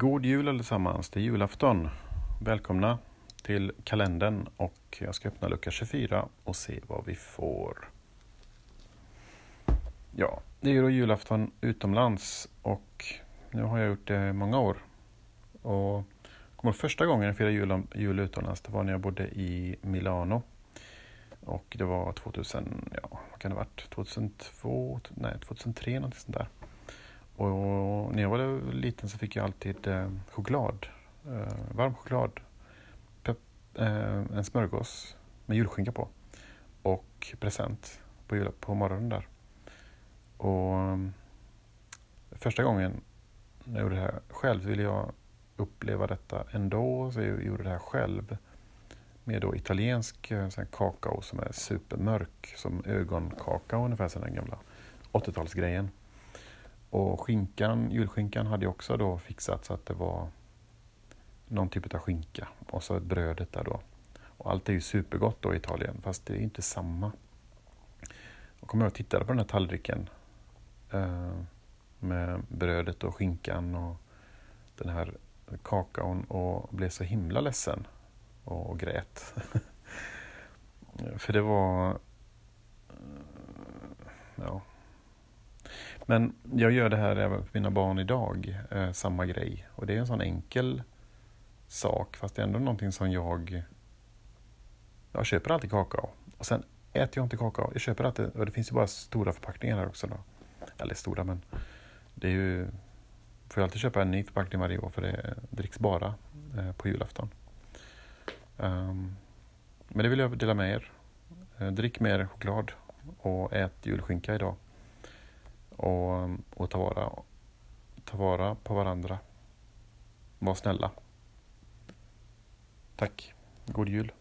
God jul allesammans, det är julafton. Välkomna till kalendern och jag ska öppna lucka 24 och se vad vi får. Ja, det är ju då julafton utomlands och nu har jag gjort det många år. Och kommer första gången jag firade jul, jul utomlands, det var när jag bodde i Milano. Och det var 2000, ja vad kan det varit, 2002, nej 2003 någonting sånt där. Och när jag var liten så fick jag alltid eh, choklad, eh, varm choklad, pep, eh, en smörgås med julskinka på och present på, jul, på morgonen där. Och eh, första gången när jag gjorde det här själv ville jag uppleva detta ändå, så jag gjorde det här själv med då italiensk eh, sån kakao som är supermörk, som ögonkakao ungefär, som den gamla 80-talsgrejen. Och skinkan, julskinkan hade jag också då fixat så att det var någon typ av skinka och så brödet där då. Och allt är ju supergott då i Italien, fast det är inte samma. Och kommer jag och tittade på den här tallriken eh, med brödet och skinkan och den här kakaon och blev så himla ledsen och, och grät. För det var... Eh, ja, men jag gör det här även för mina barn idag, eh, samma grej. Och det är en sån enkel sak, fast det är ändå någonting som jag... Jag köper alltid kakao. Och sen äter jag inte kakao. Jag köper alltid, och det finns ju bara stora förpackningar här också. Då. Eller stora, men det är ju... Får jag alltid köpa en ny förpackning varje år för det dricks bara eh, på julafton. Um, men det vill jag dela med er. Eh, drick mer choklad och ät julskinka idag och, och ta, vara, ta vara på varandra. Var snälla. Tack. God jul.